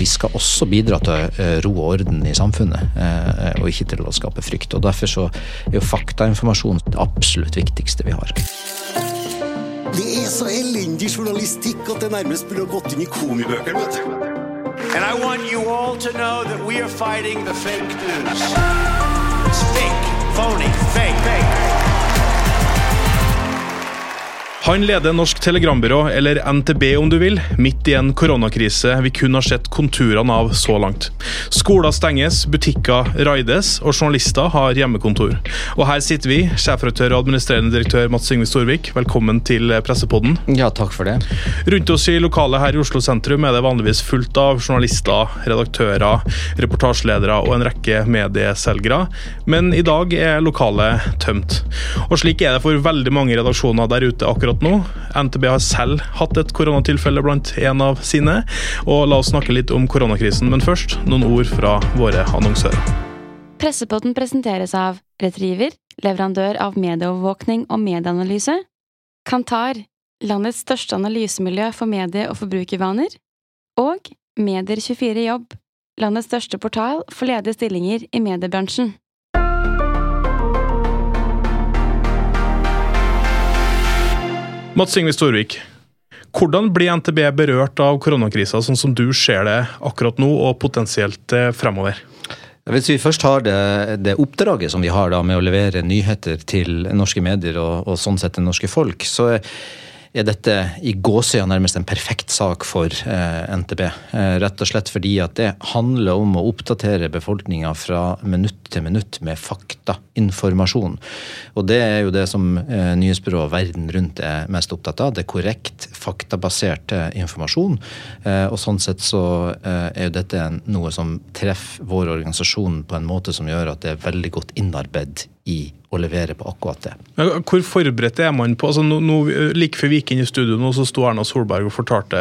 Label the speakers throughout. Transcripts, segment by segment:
Speaker 1: vi skal også bidra til ro og orden i samfunnet, og ikke til å skape frykt. Og Derfor så er jo faktainformasjon det absolutt viktigste vi har.
Speaker 2: Det er så elendig journalistikk at det nærmest burde gått inn i komibøkene. vet du.
Speaker 3: And I want you all to know that we are fighting the fake news. It's fake, phony, fake, fake.
Speaker 4: Han leder Norsk Telegrambyrå, eller NTB om du vil, midt i en koronakrise vi kun har sett konturene av så langt. Skoler stenges, butikker raides, og journalister har hjemmekontor. Og her sitter vi, sjefredaktør og administrerende direktør Mats Yngve Storvik, velkommen til Pressepodden.
Speaker 1: Ja, takk for det.
Speaker 4: Rundt oss i lokalet her i Oslo sentrum er det vanligvis fullt av journalister, redaktører, reportasjeledere og en rekke medieselgere, men i dag er lokalet tømt. Og slik er det for veldig mange redaksjoner der ute akkurat akkurat nå. NTB har selv hatt et koronatilfelle blant en av sine. Og la oss snakke litt om koronakrisen, men først noen ord fra våre annonsører.
Speaker 5: Pressepotten presenteres av Retriever, leverandør av medieovervåkning og medieanalyse. Kantar, landets største analysemiljø for medie- og forbrukervaner. Og Medier24 Jobb, landets største portal for ledige stillinger i mediebransjen.
Speaker 4: Mats Yngve Storvik, hvordan blir NTB berørt av koronakrisa, sånn som du ser det akkurat nå og potensielt eh, fremover?
Speaker 1: Hvis vi først har det, det, oppdraget som vi har da med å levere nyheter til norske medier og, og sånn sett det norske folk, så er dette i gåsøya nærmest en perfekt sak for eh, NTB. Eh, rett og slett fordi at det handler om å oppdatere befolkninga fra minutt til minutt med fakta, informasjon. Og det er jo det som eh, nyhetsbyrået verden rundt er mest opptatt av. Det er korrekt, faktabasert eh, informasjon. Eh, og sånn sett så eh, er jo dette noe som treffer vår organisasjon på en måte som gjør at det er veldig godt innarbeidet i å levere på akkurat det.
Speaker 4: Hvor forberedt er man på altså nå, nå, Like før vi gikk inn i studio, nå, så sto Erna Solberg og fortalte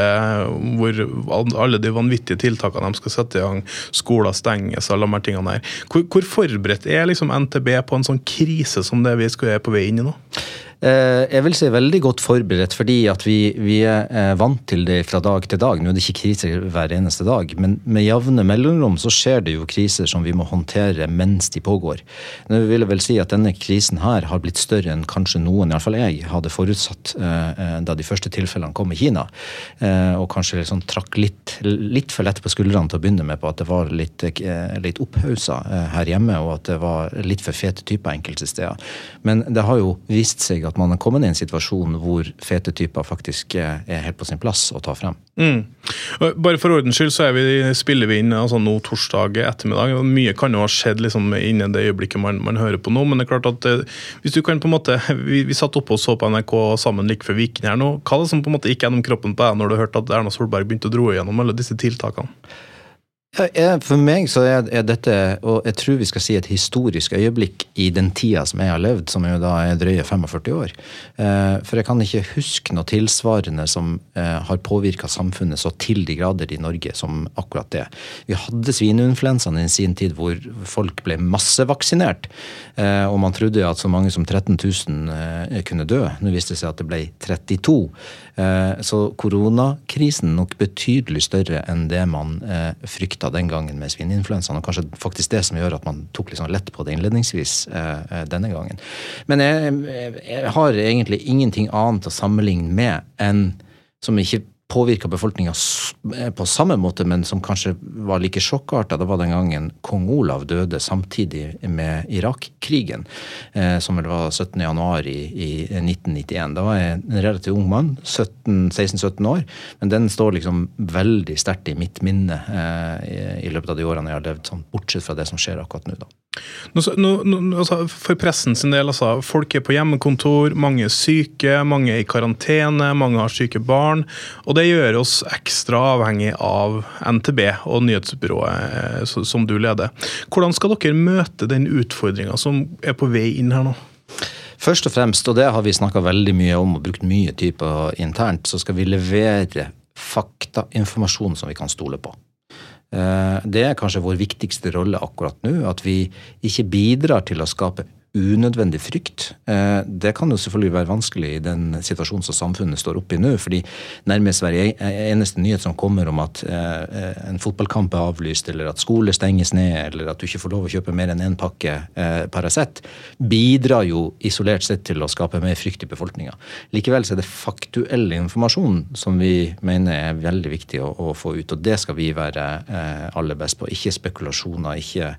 Speaker 4: hvor alle de vanvittige tiltakene de skal sette i gang, skoler stenges, alle de tingene der. Hvor, hvor forberedt er liksom NTB på en sånn krise som det vi skal er på vei inn i nå?
Speaker 1: Eh, jeg vil si veldig godt forberedt, fordi at vi, vi, er eh, vant til det fra dag til dag. Nå er det ikke kriser hver eneste dag, men med jevne mellomrom så skjer det jo kriser som vi må håndtere mens de pågår. Nå vil jeg vel si at denne krisen her har blitt større enn kanskje noen, iallfall jeg, hadde forutsatt eh, da de første tilfellene kom i Kina. Og kanskje liksom trakk litt, litt, for lett på skuldrene til å begynne med på at det var litt, litt opphausa her hjemme, og at det var litt for fete typer enkelte steder. Men det har jo vist seg at man er kommet i en situasjon hvor fete typer faktisk er helt på sin plass å ta frem. Mm.
Speaker 4: Bare for ordens skyld så vi, spiller vi inn altså nå torsdag ettermiddag. Mye kan jo ha skjedd liksom innen det øyeblikket man, man, hører på nå, men det er klart at eh, hvis du kan på en måte Vi, vi satt oppe og så på NRK sammen like før Viken her nå. Hva er det som på en måte gikk gjennom kroppen på deg når du hørte at Erna Solberg begynte å dro igjennom alle disse tiltakene?
Speaker 1: For meg så er dette, og jeg tror vi skal si et historisk øyeblikk i den tida som jeg har levd, som jo da er drøye 45 år. Eh, for jeg kan ikke huske noe tilsvarende som eh, har påvirka samfunnet så til de grader i Norge som akkurat det. Vi hadde svineinfluensaen i sin tid hvor folk ble massevaksinert. Eh, og man trodde at så mange som 13 000 kunne dø. Nå viste det seg at det ble 32. Så koronakrisen nok betydelig større enn det man frykta frykta den gangen med svineinfluensaen, og kanskje faktisk det som gjør at man tok litt sånn lett på det innledningsvis eh, eh denne gangen. Men jeg, jeg, har egentlig ingenting annet å sammenligne med enn som ikke påvirka befolkninga eh, på samme måte, men som kanskje var like sjokkarta. Det var den gangen kong Olav døde samtidig med Irak-krigen, eh, som vel var 17. januar i, i 1991. Da var jeg en relativt ung mann, 16-17 år, men den står liksom veldig sterkt i mitt minne eh, i, i, løpet av de årene jeg har levd, sånn, bortsett fra det som skjer akkurat nå. da.
Speaker 4: Nå, nå, altså, for pressen sin del, altså, folk er på hjemmekontor, mange er syke, mange er i karantene, mange har syke barn. og det gjør oss ekstra avhengig av NTB og nyhetsbyrået eh, som du leder. Hvordan skal dere møte den utfordringa som er på vei inn her nå?
Speaker 1: Først og fremst, og det har vi snakka veldig mye om og brukt mye tid på internt, så skal vi levere faktainformasjon som vi kan stole på. Eh, det er kanskje vår viktigste rolle akkurat nå. At vi ikke bidrar til å skape unødvendig frykt. Eh, det kan jo selvfølgelig være vanskelig i den situasjonen som samfunnet står oppe i nå. fordi nærmest hver eneste nyhet som kommer om at eh, en fotballkamp er avlyst, eller at skole stenges ned, eller at du ikke får lov å kjøpe mer enn én en pakke Paracet, bidrar jo isolert sett til å skape mer frykt i befolkninga. Likevel er det faktuell informasjon som vi mener er veldig viktig å få ut, og det skal vi være aller best på. Ikke spekulasjoner, ikke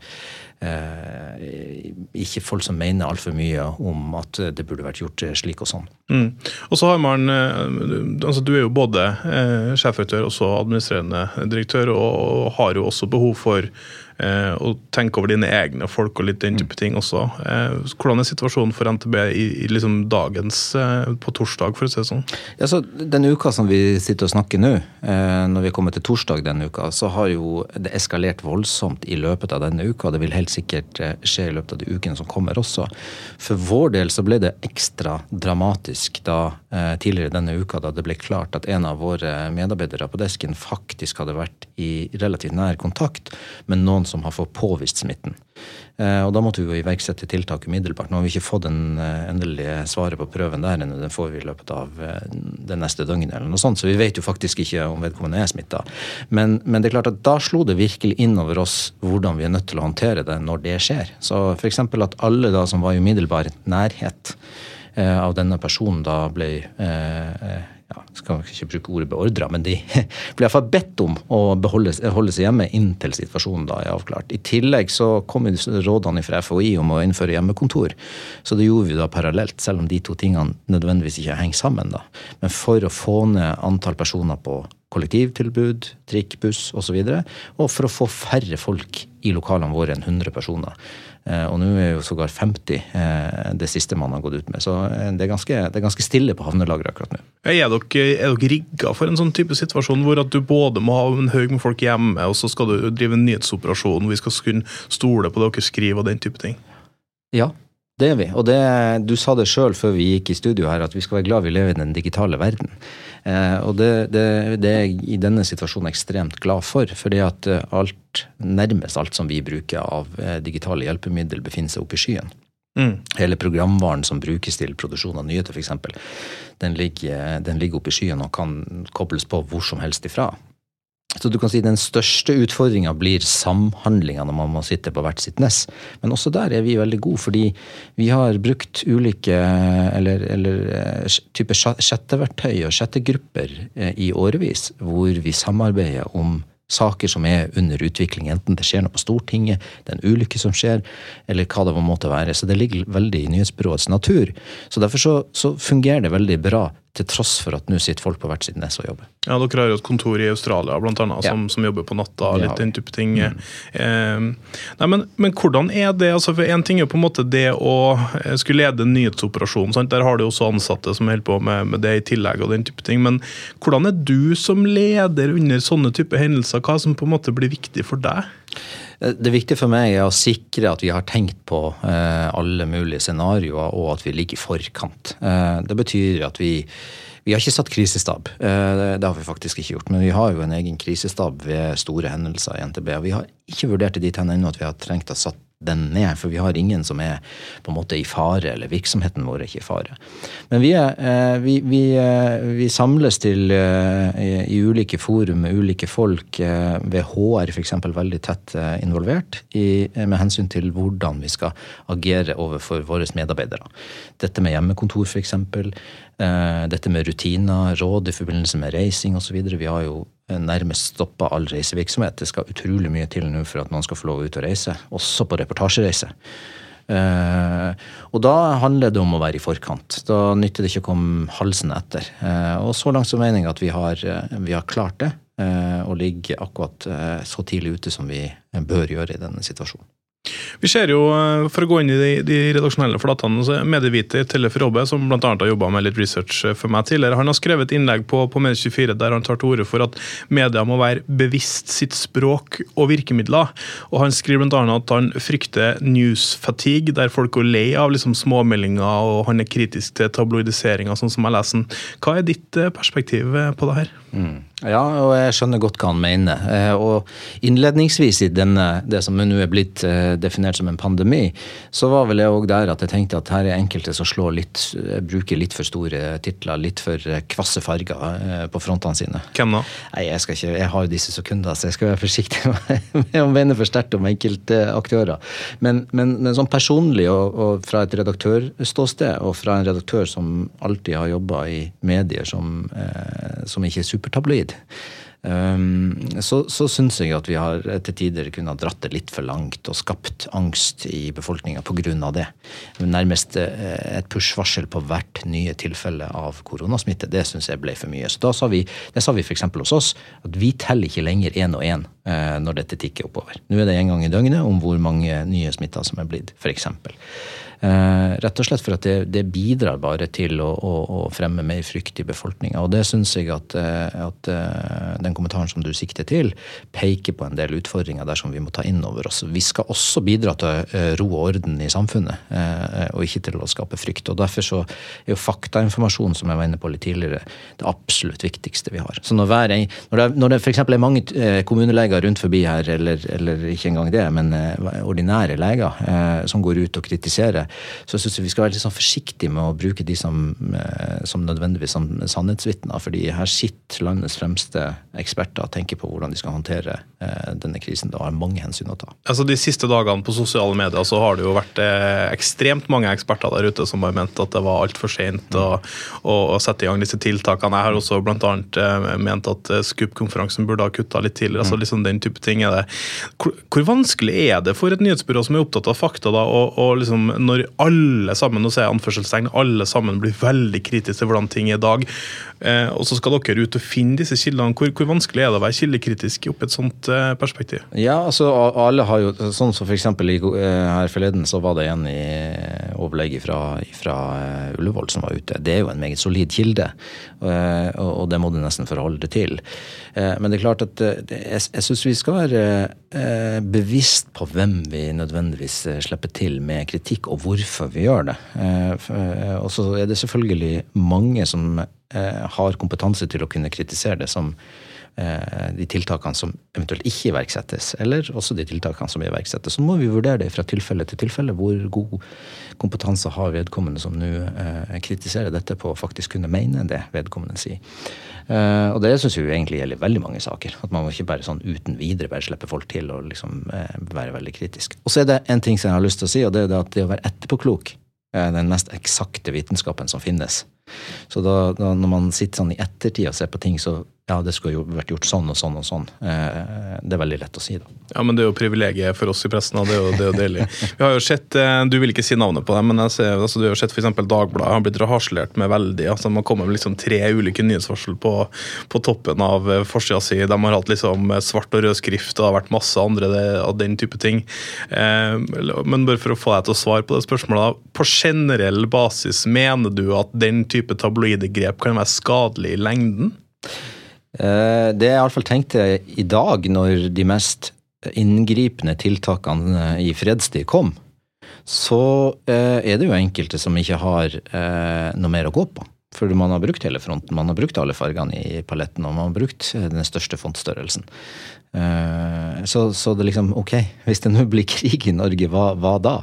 Speaker 1: Eh, ikke folk som mener altfor mye om at det burde vært gjort slik og sånn.
Speaker 4: Mm. Og så har man, eh, altså Du er jo både eh, sjefredaktør og administrerende direktør, og har jo også behov for eh, og tenke over dine egne folk og litt den type ting også. Eh, hvordan er situasjonen for NTB i, i liksom dagens eh, på torsdag, for å si det sånn?
Speaker 1: Ja, så Denne uka som vi sitter og snakker nå, eh, når vi kommer til torsdag denne uka, så har jo det eskalert voldsomt i løpet av denne uka. Det vil helt sikkert eh, skje i løpet av de ukene som kommer også. For vår del så ble det ekstra dramatisk da eh, tidligere denne uka da det ble klart at en av våre medarbeidere på desken faktisk hadde vært i relativt nær kontakt med noen som har fått påvist smitten. Eh, og Da måtte vi jo iverksette tiltak umiddelbart. Nå har vi ikke fått den eh, endelige svaret på prøven der ennå. Den får vi i løpet av eh, det neste døgnet, eller noe sånt, så vi vet jo faktisk ikke om vedkommende er smitta. Men, men, det er klart at da slo det virkelig inn over oss hvordan vi er nødt til å håndtere det når det skjer. Så f.eks. at alle da som var i umiddelbar nærhet av denne personen da ble eh, ja, skal ikke bruke ordet beordra, men de ble iallfall bedt om å beholde, holde seg hjemme inntil situasjonen da er avklart. I tillegg så kom rådene fra FHI om å innføre hjemmekontor. Så det gjorde vi da parallelt, selv om de to tingene nødvendigvis ikke henger sammen. da. Men for å få ned antall personer på kollektivtilbud, trikk, buss osv. Og, så videre, og for å få færre folk i lokalene våre enn 100 personer. Eh, og nå er jo sågar 50 eh, det siste man har gått ut med. Så eh, det er ganske, det er ganske stille på havnelageret akkurat nå.
Speaker 4: Er dere, er dere rigga for en sånn type situasjon hvor at du både må ha en haug med folk hjemme, og så skal du drive en nyhetsoperasjon, vi skal kunne stole på det dere skriver og den type ting?
Speaker 1: Ja, det er vi. Og det, du sa det sjøl før vi gikk i studio her, at vi skal være glad vi lever i den digitale verden. Eh, og det, det, det, er jeg i denne situasjonen ekstremt glad for. Fordi at eh, alt, nærmest alt som vi bruker av eh, digitale hjelpemiddel, befinner seg oppe i skyen. Mm. Hele programvaren som brukes til produksjon av nyheter, f.eks., den, ligger, den ligger oppe i skyen og kan kobles på hvor som helst ifra. Så du kan si Den største utfordringa blir samhandlinga når man må sitte på hvert sitt nes. Men også der er vi veldig gode, fordi vi har brukt ulike eller, eller eh, type sjetteverktøy og sjettegrupper eh, i årevis, hvor vi samarbeider om saker som er under utvikling, enten det skjer noe på Stortinget, det er en ulykke som skjer, eller hva det måtte være. Så det ligger veldig i nyhetsbyråets natur. Så derfor så, så fungerer det veldig bra til tross for at nå sitter folk på hvert sitt nes og jobber.
Speaker 4: Ja, Dere har jo et kontor i Australia blant annet, som, ja. som jobber på natta. litt den type ting. Mm. Eh, nei, men, men, hvordan er det? altså for Én ting er på en måte det å eh, skulle lede en nyhetsoperasjon. Sant? Der har du også ansatte som holder på med, med, det i tillegg. og den type ting, Men hvordan er du som leder under sånne type hendelser? Hva som på en måte blir viktig for deg?
Speaker 1: Det viktige for meg er å sikre at vi har tenkt på eh, alle mulige scenarioer, og at vi ligger i forkant. Eh, det betyr at vi vi har ikke satt krisestab, eh, det har vi faktisk ikke gjort. Men vi har jo en egen krisestab ved store hendelser i NTB. og Vi har ikke vurdert det dit hen ennå at vi har trengt å satt den ned, for vi har ingen som er på en måte i fare, eller virksomheten vår er ikke i fare. Men vi, er, eh, vi, vi, eh, vi samles til eh, i ulike forum med ulike folk, ved HR f.eks. veldig tett involvert, i, med hensyn til hvordan vi skal agere overfor våre medarbeidere. Dette med hjemmekontor f.eks., dette med rutiner, råd i forbindelse med reising osv. Vi har jo nærmest stoppa all reisevirksomhet. Det skal utrolig mye til nå for at noen skal få lov ut å reise, også på reportasjereise. Uh, og da handler det om å være i forkant. Da nytter det ikke å komme halsen etter. Uh, og så langt mener jeg at vi har, uh, vi har klart det, og ligger akkurat så tidlig ute som vi bør gjøre i denne situasjonen.
Speaker 4: Vi ser jo, eh, For å gå inn i de, de redaksjonelle flatene, så Medieviter Tellef Robbe, som bl.a. har jobba med litt research eh, for meg tidligere, han har skrevet innlegg på, på Medie24 der han tar til orde for at media må være bevisst sitt språk og virkemidler. Og Han skriver bl.a. at han frykter news fatigue, der folk går lei av liksom småmeldinger, og han er kritisk til tabloidiseringa, sånn som jeg leser den. Hva er ditt eh, perspektiv på det her? Mm.
Speaker 1: Ja, og jeg skjønner godt hva han mener. Eh, og innledningsvis i denne, det som nå er blitt eh, definert som en pandemi, så var vel jeg òg der at jeg tenkte at her er enkelte som slår litt, eh, bruker litt for store titler, litt for kvasse farger på frontene sine.
Speaker 4: Hvem da?
Speaker 1: Nei, jeg skal ikke, jeg har jo disse sekunder, så jeg skal være forsiktig med å mene for sterkt om enkelte aktører. Men, men, men sånn personlig og, og, fra et redaktørståsted, og fra en redaktør som alltid har jobba i medier som, eh, som ikke er supertabloid, Um, så, så syns jeg at vi har til tider kunnet dratt det litt for langt og skapt angst i befolkninga pga. det. Nærmest eh, et push-varsel på hvert nye tilfelle av koronasmitte. Det syns jeg ble for mye. Så da sa vi, det sa vi f.eks. hos oss, at vi teller ikke lenger én og én eh, når dette tikker oppover. Nå er det en gang i døgnet om hvor mange nye smitta som er blitt, f.eks. Eh, rett og slett for at det, det bidrar bare til å, å, å, fremme mer frykt i befolkninga. Og det syns jeg at, eh, at, eh, den kommentaren som du sikter til, peker på en del utfordringer der som vi må ta inn over oss. Vi skal også bidra til ro og orden i samfunnet, og ikke til å skape frykt. Og Derfor så er jo faktainformasjon, som jeg var inne på litt tidligere, det absolutt viktigste vi har. Så når, hver, når det, når det f.eks. er mange kommuneleger rundt forbi her, eller, eller, ikke engang det, men ordinære leger som går ut og kritiserer så syns jeg vi skal være litt sånn forsiktige med å bruke de som, eh, som nødvendigvis som sannhetsvitner. fordi her sitter landets fremste eksperter og tenker på hvordan de skal håndtere eh, denne krisen. Det har mange hensyn å ta.
Speaker 4: Altså De siste dagene på sosiale medier så har det jo vært eh, ekstremt mange eksperter der ute som har ment at det var altfor sent å, å, å, sette i gang disse tiltakene. Jeg har også bl.a. Ment at SKUP-konferansen burde ha kutta litt tidligere. altså liksom den type ting er det. Hvor, hvor, vanskelig er det for et nyhetsbyrå som er opptatt av fakta, da, og, og liksom når alle sammen nå ser jeg anførselstegn, alle sammen blir veldig kritiske til hvordan ting er i dag. Eh, og så skal dere ut og finne disse kildene. Hvor, hvor vanskelig er det å være kildekritisk oppi et sånt eh, perspektiv?
Speaker 1: Ja, altså alle har jo, sånn som f.eks. Eh, her forleden så var det en i overlegget fra, uh, Ullevål som var ute. Det er jo en meget solid kilde, uh, og, det må du nesten forholde deg til. Uh, men det er klart at jeg, syns vi skal være bevisst på hvem vi nødvendigvis slipper til med kritikk, og hvorfor vi gjør det. og så er det selvfølgelig mange som Eh, har kompetanse til å kunne kritisere det som eh, de tiltakene som eventuelt ikke iverksettes, eller også de tiltakene som iverksettes. Så må vi vurdere det fra tilfelle til tilfelle. Hvor god kompetanse har vedkommende som nå eh, kritiserer dette på å faktisk kunne mene det vedkommende sier. Uh, og det syns vi egentlig gjelder veldig mange saker. At man må ikke bare sånn uten videre bare slippe folk til og liksom være veldig kritisk. Og så er det en ting som jeg har lyst til å si, og det er at det å være etterpåklok er den mest eksakte vitenskapen som finnes. Så da, da, når man sitter sånn i ettertid og ser på ting, så ja, det skulle jo vært gjort sånn og sånn og sånn. Eh, det er veldig lett å si, da.
Speaker 4: Ja, men det er jo privilegiet for oss i pressen, og det er jo, det er jo deilig. Vi har jo sett, eh, Du vil ikke si navnet på det, men jeg ser, altså, du har jo sett f.eks. Dagbladet har blitt harselert med veldig. altså Man kommer med liksom tre ulike nyhetsvarsel på, på toppen av eh, forsida si. De har hatt liksom svart og rød skrift, og det har vært masse andre det, av den type ting. Men bare for å få deg til å svare på det spørsmålet, på generell basis, mener du at den type tabloide grep kan være skadelig i lengden?
Speaker 1: Eh, det jeg iallfall tenkte i dag, når de mest inngripende tiltakene i fredstid kom, så eh, er det jo enkelte som ikke har eh, noe mer å gå på. For man har brukt hele fronten, man har brukt alle fargene i paletten, og man har brukt den største fontstørrelsen. Så, så det liksom, ok, hvis det nå blir krig i Norge, hva, hva, da?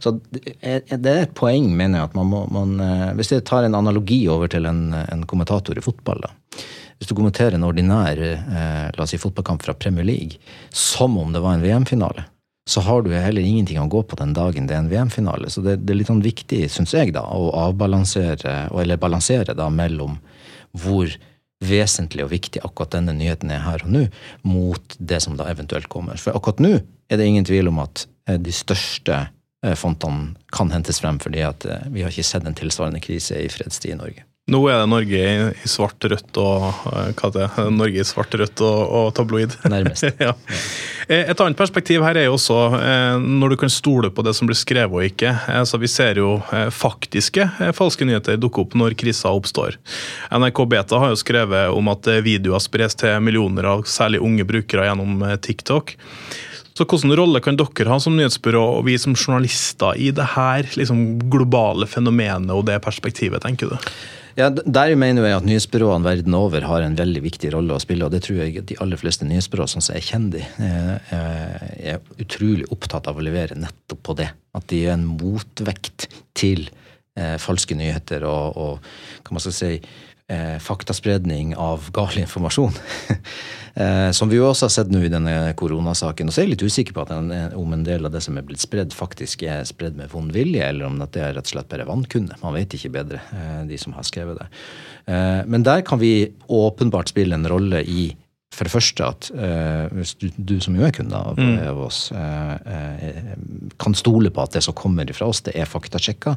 Speaker 1: Så det er et poeng, mener jeg, at man må man, Hvis jeg tar en analogi over til en, en kommentator i fotball, da hvis du kommenterer en ordinær eh, la oss si, fotballkamp fra Premier League som om det var en VM-finale, så har du heller ingenting å gå på den dagen det er en VM-finale. Så det, det, er litt sånn viktig, syns jeg, da, å avbalansere, eller balansere da mellom hvor vesentlig og viktig akkurat denne nyheten er her og nå, mot det som da eventuelt kommer. For akkurat nå er det ingen tvil om at eh, de største eh, fontene kan hentes frem, fordi at eh, vi har ikke sett en tilsvarende krise i fredstid i Norge.
Speaker 4: Nå er det Norge i svart, rødt og eh, hva det er, Norge i svart, rødt og, og tabloid.
Speaker 1: Nærmest. ja.
Speaker 4: Eh, et annet perspektiv her er jo også eh, når du kan stole på det som blir skrevet og ikke. Altså, vi ser jo faktiske falske nyheter dukke opp når krisa oppstår. NRK Beta har jo skrevet om at videoer spres til millioner av særlig unge brukere gjennom TikTok. Så hvilken rolle kan dere ha som nyhetsbyrå og vi som journalister i det her liksom, globale fenomenet og det perspektivet, tenker du?
Speaker 1: Ja, Der mener jeg at nyhetsbyråene verden over har en veldig viktig rolle å spille. Og det tror jeg de aller fleste nyhetsbyråer, sånn som jeg kjenner de, er utrolig opptatt av å levere nettopp på det. At de er en motvekt til eh, falske nyheter og, og hva man skal si, eh, faktaspredning av gal informasjon. eh, som vi jo også har sett nå i denne koronasaken. Og så er jeg litt usikker på den, om en del av det som er blitt spredd, faktisk er spredd med vond vilje, eller om det er rett og slett bare vannkunde. Man vet ikke bedre, eh, de som har skrevet det. Eh, men der kan vi åpenbart spille en rolle i for det første at uh, hvis du, du, som jo er kunde av, mm. av oss, uh, uh, kan stole på at det som kommer fra oss, det er faktasjekka.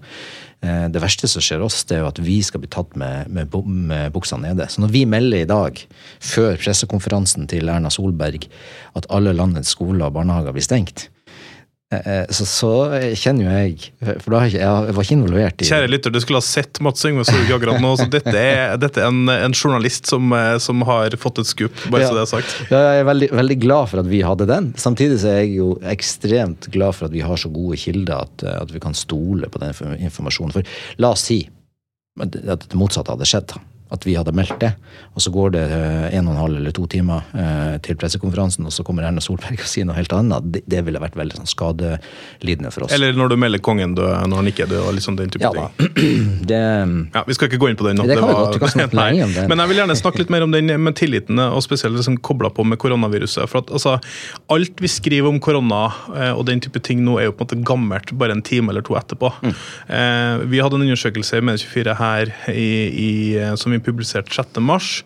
Speaker 1: det verste som skjer oss, det er jo at vi skal bli tatt med, med, med buksa nede. Så når vi melder i dag, før pressekonferansen til Erna Solberg, at alle landets skoler og barnehager blir stengt, Eh, eh, så, så, kjenner jo jeg For da jeg, jeg var ikke involvert i
Speaker 4: Kjære lytter, du skulle ha sett Mats Yngve Storg akkurat nå. så Dette er, dette er en, en, journalist som, eh, som, har fått et skup, bare ja. så det er sagt.
Speaker 1: Ja, jeg er veldig, veldig, glad for at vi hadde den. Samtidig så er jeg jo ekstremt glad for at vi har så gode kilder at, at vi kan stole på den informasjonen. For la oss si at det motsatte hadde skjedd at vi hadde meldt det. Og så går det eh, en og en halv eller to timer eh, til pressekonferansen, og så kommer Erna Solberg og sier noe helt annet. Det, ville vært veldig sånn skadelidende for oss.
Speaker 4: Eller når du melder kongen død når han ikke er død, og liksom den type ja, ting. Det, ja, vi skal ikke gå inn på den Det,
Speaker 1: Det kan vi godt, vi kan snakke lenge om det.
Speaker 4: Men jeg vil gjerne snakke litt mer om den med tilliten, og spesielt liksom kobla på med koronaviruset. For at altså, alt vi skriver om korona eh, og den type ting nå, er jo på en måte gammelt bare en time eller to etterpå. Mm. vi hadde en undersøkelse i Medie24 her i, i, som vi vi publiserte 6.3,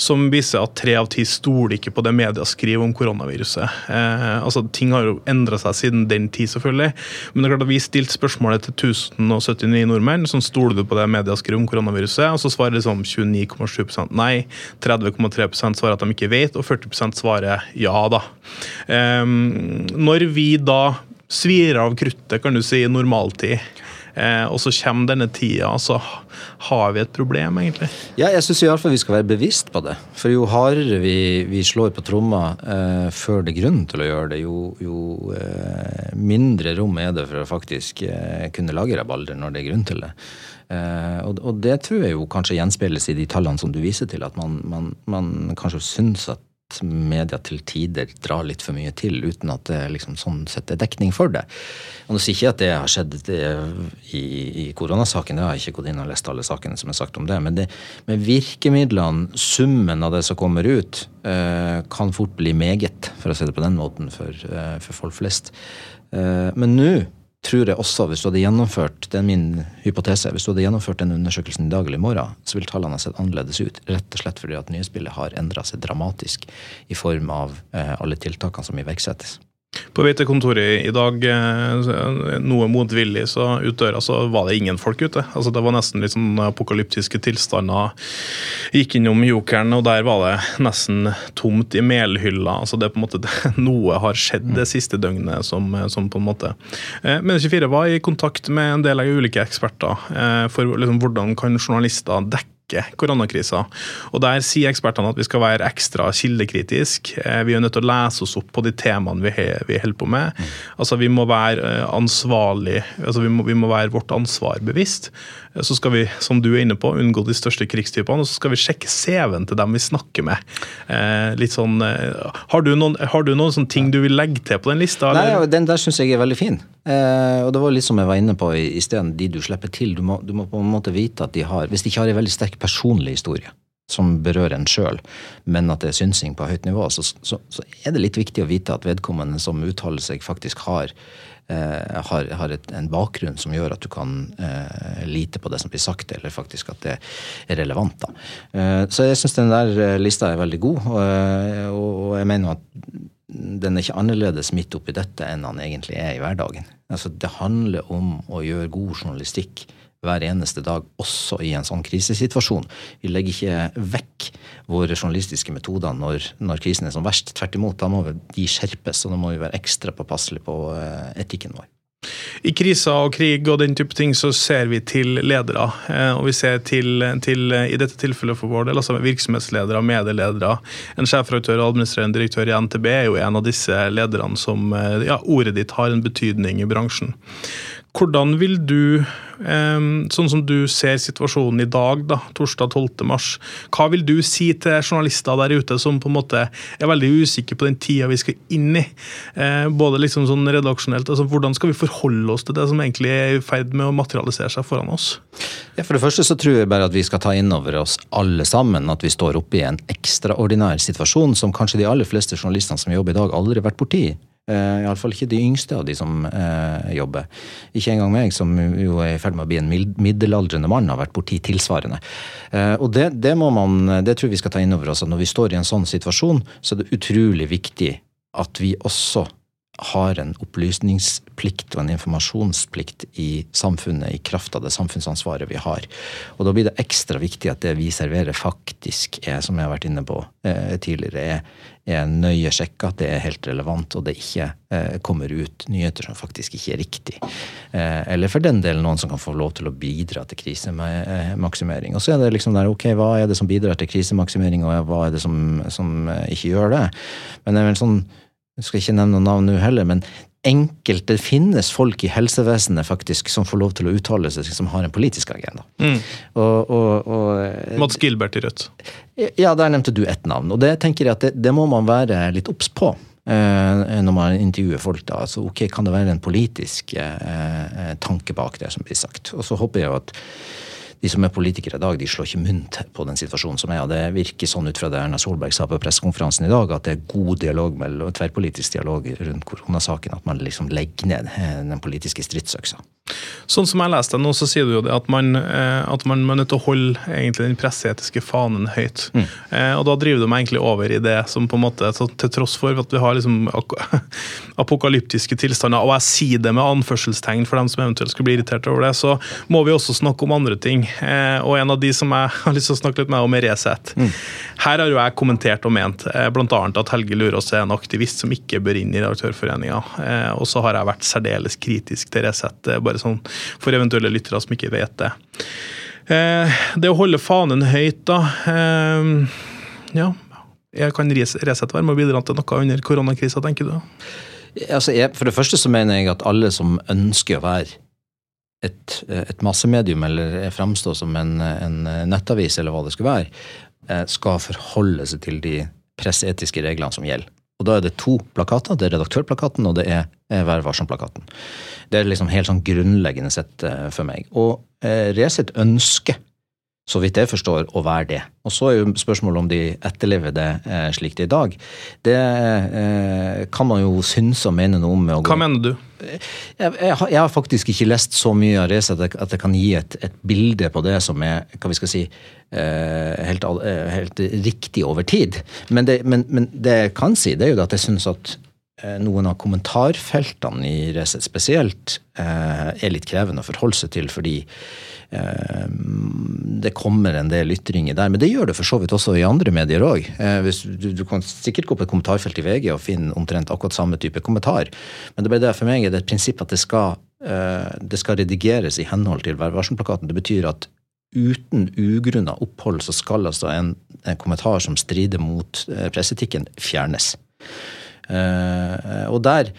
Speaker 4: som viser at tre av ti stoler ikke på det media skriver om koronaviruset. Eh, altså, Ting har jo endra seg siden den tid, selvfølgelig. Men det er klart at vi stilte spørsmålet til 1079 nordmenn som stoler du på det media skriver om koronaviruset, og så svarer liksom 29,7% nei, 30,3% svarer at de ikke vet, og 40% svarer ja da. Eh, når vi da svir av kruttet, kan du si, i normaltid, og så kommer denne tida, så har vi et problem, egentlig.
Speaker 1: Ja, jeg syns iallfall vi skal være bevisst på det. For jo hardere vi, vi slår på tromma eh, før det er grunn til å gjøre det, jo, jo eh, mindre rom er det for å faktisk eh, kunne lage rabalder når det er grunn til det. Eh, og, og, det tror jeg jo kanskje gjenspeiles i de tallene som du viser til, at man, man, man kanskje syns at media til tider drar litt for mye til, uten at det liksom sånn sett er dekning for det. Og Nå sier ikke at det har skjedd det, i, i, koronasaken, jeg har ikke gått inn og lest alle sakene som er sagt om det. Men det, med virkemidlene, summen av det som kommer ut, eh, kan fort bli meget, for å si det på den måten, for, eh, for folk flest. Eh, men nå tror jeg også, hvis du hadde gjennomført det er min hypotese, hvis du hadde gjennomført den undersøkelsen i dag eller i morgen, så vil tallene ha sett annerledes ut. Rett og slett fordi at nyhetsbildet har endra seg dramatisk i form av eh, alle tiltakene som iverksettes.
Speaker 4: På vei til kontoret i dag, eh, noe motvillig, så ut døra så var det ingen folk ute. Altså Det var nesten litt sånn apokalyptiske tilstander. Gikk innom Jokeren, og der var det nesten tomt i melhylla. Altså det er på en måte Noe har skjedd det siste døgnet som, som på en måte eh, Men 24 var i kontakt med en del av ulike eksperter eh, for liksom, hvordan kan journalister dekke dekke koronakrisa. Og Der sier ekspertene at vi skal være ekstra kildekritiske. Eh, vi er nødt til å lese oss opp på de temaene vi, vi holder på med. Mm. Altså Vi må være eh, ansvarlig, altså vi må, vi må være vårt ansvar bevisst. Eh, så skal vi, som du er inne på, unngå de største krigstypene. Og så skal vi sjekke CV-en til dem vi snakker med. Eh, litt sånn, Har du noen, har du noen ting du vil legge til på den lista?
Speaker 1: Eller? Nei, Den der syns jeg er veldig fin. Eh, og det var litt som jeg var inne på i, i sted, de du slipper til. Du må, du må, på en måte vite at de har Hvis de ikke har en veldig sterk personlig historie som berører en sjøl, men at det er synsing på høyt nivå, så, så, så, er det litt viktig å vite at vedkommende som uttaler seg, faktisk har, eh, har, har et, en bakgrunn som gjør at du kan eh, lite på det som blir sagt, eller faktisk at det er relevant. Eh, så jeg syns den der eh, lista er veldig god, og, eh, og jeg mener at den er ikke annerledes midt oppi dette enn han egentlig er i hverdagen. Altså, det handler om å gjøre god journalistikk hver eneste dag, også i en sånn krisesituasjon. Vi legger ikke vekk våre journalistiske metoder når, når krisen er som verst. Tvert imot, da må de skjerpes, og da må vi være ekstra påpasselige på eh, etikken vår.
Speaker 4: I kriser og krig og den type ting så ser vi til ledere. Eh, og vi ser til, til, i dette tilfellet for vår del, altså virksomhetsledere, medieledere. En sjefredaktør og administrerende direktør i NTB er jo en av disse lederne som eh, ja, ordet ditt har en betydning i bransjen. Hvordan vil du, sånn som du ser situasjonen i dag, da, torsdag 12. mars, hva vil du si til journalister der ute som på en måte er veldig usikre på den tida vi skal inn i? Eh, både liksom sånn redaksjonelt, altså Hvordan skal vi forholde oss til det som egentlig er i ferd med å materialisere seg foran oss?
Speaker 1: Ja, For det første så tror jeg bare at vi skal ta inn over oss alle sammen at vi står oppe i en ekstraordinær situasjon som kanskje de aller fleste journalistene som jobber i dag, aldri har vært borti. Uh, Iallfall ikke de yngste av de som uh, jobber. Ikke engang meg, som jo er i ferd med å bli en middelaldrende mann, har vært borti tilsvarende. Uh, og det, det, må man, det tror jeg vi skal ta inn over oss. at Når vi står i en sånn situasjon, så er det utrolig viktig at vi også har en opplysningsplikt og en informasjonsplikt i samfunnet i kraft av det samfunnsansvaret vi har. Og Da blir det ekstra viktig at det vi serverer faktisk er, som jeg har vært inne på eh, tidligere, er, er nøye sjekka, det er helt relevant, og det ikke eh, kommer ut nyheter som faktisk ikke er riktig. Eh, eller for den del noen som kan få lov til å bidra til krisemaksimering. Og så er det liksom der, ok, hva er det som bidrar til krisemaksimering, og hva er det som, som eh, ikke gjør det? Men det er vel sånn jeg skal ikke nevne noen navn nå heller, men enkelte finnes folk i helsevesenet faktisk som får lov til å uttale seg, som har en politisk agenda. Mm.
Speaker 4: Og, og, og, eh, Mats Gilbert i Rødt.
Speaker 1: Ja, der nevnte du ett navn. Og det tenker jeg at det, det må man være litt obs på. Eh, når man intervjuer folk, da. Altså, ok, Kan det være en politisk eh, eh tanke bak det som blir sagt? Og så håper jeg at de som er politikere i dag, de slår ikke munn på den situasjonen som er. og Det virker sånn ut fra det Erna Solberg sa på pressekonferansen i dag, at det er god dialog mellom, tverrpolitisk dialog rundt koronasaken. At man liksom legger ned eh, den politiske stridsøksa.
Speaker 4: Sånn som jeg leste nå, så sier du jo det at man, eh, at man er nødt til å holde egentlig den presseetiske fanen høyt. Mm. Eh, og da driver du meg egentlig over i det som på en måte, til tross for at vi har liksom apokalyptiske tilstander, og jeg sier det med anførselstegn for dem som eventuelt skulle bli irritert over det, så må vi også snakke om andre ting. Eh, og en av de som jeg har lyst til å snakke litt med om, er Resett. Mm. Her har jo jeg kommentert og ment eh, bl.a. at Helge Lurås er en aktivist som ikke bør inn i Redaktørforeninga. Eh, og så har jeg vært særdeles kritisk til Resett, bare sånn for eventuelle lyttere som ikke vet det. Det å holde fanen høyt, da Ja, jeg kan Resett være med å bidra til noe under koronakrisa, tenker du?
Speaker 1: Altså, jeg, for det første så mener jeg at alle som ønsker å være et, et massemedium eller framstå som en, en, nettavis, eller hva det skal være, eh, skal forholde seg til de presseetiske reglene som gjelder. Og Da er det to plakater. Det er redaktørplakaten og det er Vær varsom-plakaten. Det er liksom helt sånn grunnleggende sett eh, for meg. Og eh, Resett ønsker så vidt jeg forstår, å være det. Og så er jo spørsmålet om de etterlever det eh, slik det er i dag. Det eh, kan man jo synes og mene noe om.
Speaker 4: Hva mener du?
Speaker 1: Jeg, jeg, jeg, har faktisk ikke lest så mye av Reza at, at jeg kan gi et, et, bilde på det som er hva vi skal si, eh, helt, eh, helt, riktig over tid. Men det, men, men det, jeg kan si, det er jo at jeg syns at eh, noen av kommentarfeltene i Resett spesielt eh, er litt krevende å forholde seg til, fordi det kommer en del ytringer der, men det gjør det for så vidt også i andre medier òg. Eh, du, kan sikkert gå på et kommentarfelt i VG og finne omtrent akkurat samme type kommentar, men det bare det for meg er et prinsipp at det skal, eh, det skal redigeres i henhold til Vær. Det betyr at uten ugrunna opphold så skal altså en, en kommentar som strider mot presseetikken, fjernes. Og der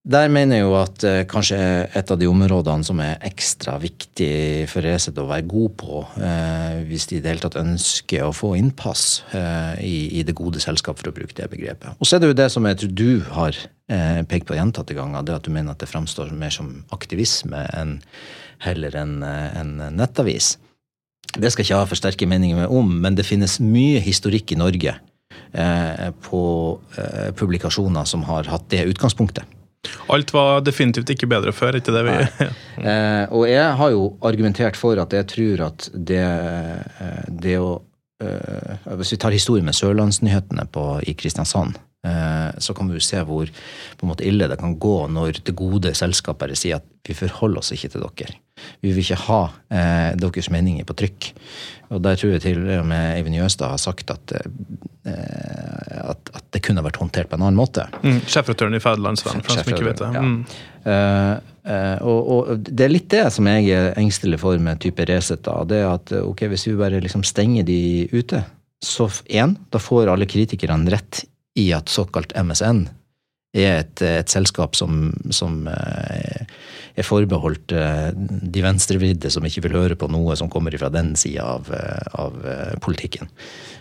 Speaker 1: der mener jeg jo at eh, kanskje et av de områdene som er ekstra viktig for Resett å være god på, eh, hvis de i det hele tatt ønsker å få innpass eh, i, i, det gode selskap, for å bruke det begrepet. Og så er det jo det som jeg tror du har eh, pekt på gjentatte ganger, det at du mener at det framstår mer som aktivisme enn heller enn en nettavis. Det skal ikke jeg ha for sterke meninger om, men det finnes mye historikk i Norge eh, på eh, publikasjoner som har hatt det utgangspunktet.
Speaker 4: Alt var definitivt ikke bedre før, ikke det vi
Speaker 1: eh, Og jeg har jo argumentert for at jeg tror at det, eh, det å eh, Hvis vi tar historien med Sørlandsnyhetene på, i Kristiansand, eh, så kan vi jo se hvor på en måte ille det kan gå når det gode selskapet bare sier at vi forholder oss ikke til dere. Vi vil ikke ha eh, deres meninger på trykk. Og der tror jeg til og med Eivind Jøstad har sagt at eh, at, at, det kunne vært håndtert på en annen måte.
Speaker 4: Mm, Sjefredaktøren i Fædrelandsvennen, for dem som ikke vet det.
Speaker 1: Mm. Uh, Eh, og, og, det er litt det som jeg er engstelig for med type Resett. det er at ok, Hvis vi bare liksom stenger de ute, så én, da får alle kritikerne rett i at såkalt MSN er et, et selskap som, som uh, er forbeholdt uh, de venstrevridde som ikke vil høre på noe som kommer fra den sida av, av politikken.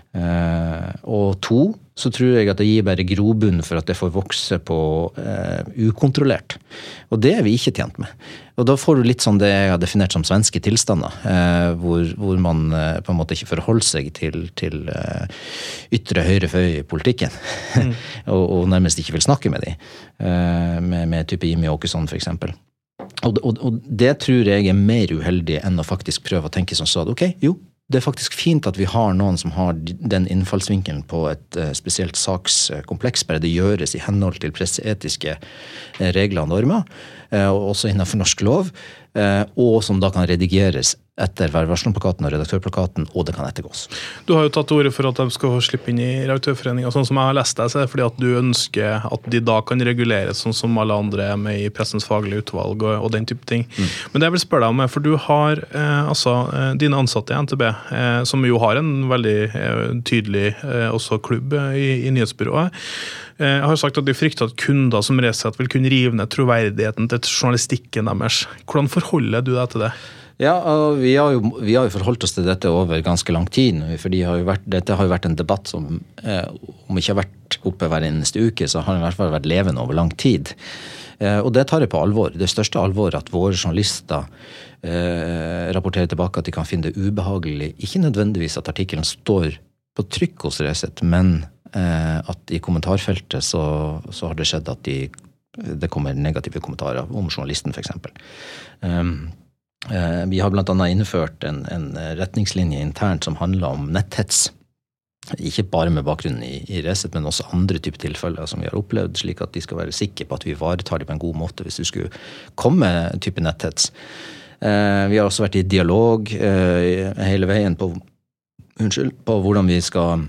Speaker 1: Og to, så tror jeg at det gir bare grobunn for at det får vokse på uh, ukontrollert. Og det er vi ikke tjent med. Og da får du litt sånn det jeg har definert som svenske tilstander, uh, hvor, hvor, man på en måte ikke forholder seg til, til ytre høyre føy i politikken. Mm. og, og, nærmest ikke vil snakke med dem. med, med type Jimmy Åkesson, f.eks. Og, og, og, det tror jeg er mer uheldig enn å faktisk prøve å tenke som så at ok, jo, det er faktisk fint at vi har noen som har den innfallsvinkelen på et uh, spesielt sakskompleks, bare det gjøres i henhold til presseetiske uh, regler og normer, uh, også innenfor norsk lov, og som da kan redigeres etter Vær varsom-plakaten og redaktørplakaten, og det kan ettergås.
Speaker 4: Du har jo tatt til orde for at de skal slippe inn i Redaktørforeninga. Sånn som jeg har lest deg, så er det fordi at du ønsker at de da kan reguleres sånn som alle andre er med i Pressens faglige utvalg og, og den type ting. Mm. Men det jeg vil spørre deg om, er, for du har eh, altså eh, dine ansatte i NTB, eh, som jo har en veldig eh, tydelig eh, også klubb eh, i, i nyhetsbyrået. Jeg har sagt at De frykter at kunder som Resett vil kunne rive ned troverdigheten til journalistikken deres. Hvordan forholder du deg til det?
Speaker 1: Ja, vi har, jo, vi har, jo, forholdt oss til dette over ganske lang tid. for Dette har jo vært en debatt som eh, om ikke har vært oppe hver eneste uke, så har den i hvert fall vært levende over lang tid. Eh, og det tar jeg på alvor. Det største alvor at våre journalister eh, rapporterer tilbake at de kan finne det ubehagelig. Ikke nødvendigvis at artikkelen står på trykk hos Resett, men eh, at i kommentarfeltet så, så, har det skjedd at de, det kommer negative kommentarer om journalisten, f.eks. Um, Eh, vi har bl.a. innført en, en, retningslinje internt som handler om netthets. Ikke bare med bakgrunn i, i Resett, men også andre typer tilfeller som vi har opplevd, slik at de skal være sikre på at vi ivaretar dem på en god måte hvis det skulle komme type netthets. Eh, vi har også vært i dialog eh, hele veien på, unnskyld, på hvordan vi skal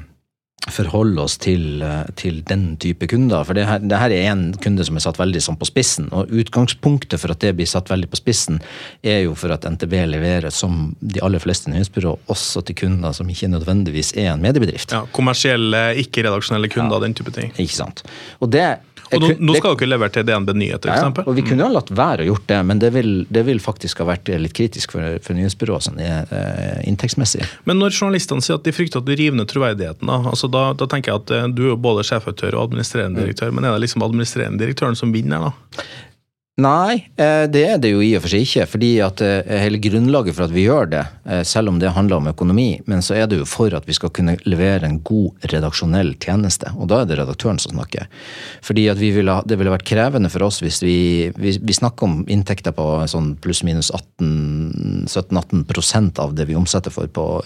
Speaker 1: forholde oss til, eh, til, den type kunder. For det her, det her, er en kunde som er satt veldig sånn på spissen. Og utgangspunktet for at det blir satt veldig på spissen, er jo for at NTB leverer, som de aller fleste nyhetsbyrå, også til kunder som ikke nødvendigvis er en mediebedrift.
Speaker 4: Ja, Kommersielle, ikke-redaksjonelle kunder, ja, den type ting.
Speaker 1: Ikke sant. Og det
Speaker 4: og nå, nå skal dere levere til DNB Nyheter,
Speaker 1: f.eks.?
Speaker 4: Ja,
Speaker 1: og vi kunne jo latt være å gjort det, men det vil, det vil faktisk ha vært litt kritisk for, for nyhetsbyrået sånn, eh, inntektsmessig.
Speaker 4: Men når journalistene sier at de frykter at du river ned troverdigheten, da, altså da, da, tenker jeg at eh, du er både sjefredaktør og administrerende direktør, mm. men er det liksom administrerende direktøren som vinner, da?
Speaker 1: Nei, eh, det er det jo i og for seg ikke. fordi at eh, hele grunnlaget for at vi gjør det, eh, selv om det handler om økonomi, men så er det jo for at vi skal kunne levere en god redaksjonell tjeneste. Og da er det redaktøren som snakker. Fordi at vil ha, Det ville vært krevende for oss hvis vi, vi, vi snakker om inntekter på sånn pluss-minus 17-18% av det vi omsetter for på,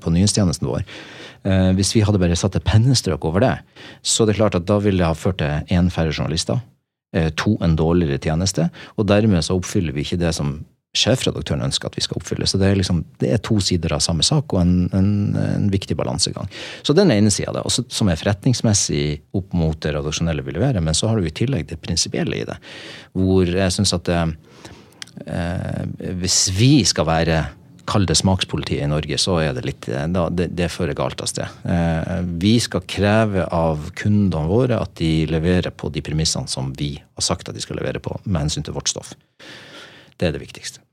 Speaker 1: på nyhetstjenesten vår. Hvis vi hadde bare satt et pennestrøk over det, så er det klart at da ville det ha ført til én færre journalister to, en dårligere tjeneste. Og dermed så oppfyller vi ikke det som sjefredaktøren ønsker at vi skal oppfylle. Så det er, liksom, det er to sider av samme sak, og en, en, en viktig balansegang. Så den ene sida av det, også, som er forretningsmessig opp mot det redaksjonelle vi leverer. Men så har du i tillegg det prinsipielle i det, hvor jeg syns at det, eh, hvis vi skal være kall det smakspolitiet i Norge, så er det litt da, det, det fører galt av sted. Eh, vi skal kreve av kundene våre at de leverer på de premissene som vi har sagt at de skal levere på, med hensyn til vårt stoff. Det er det viktigste.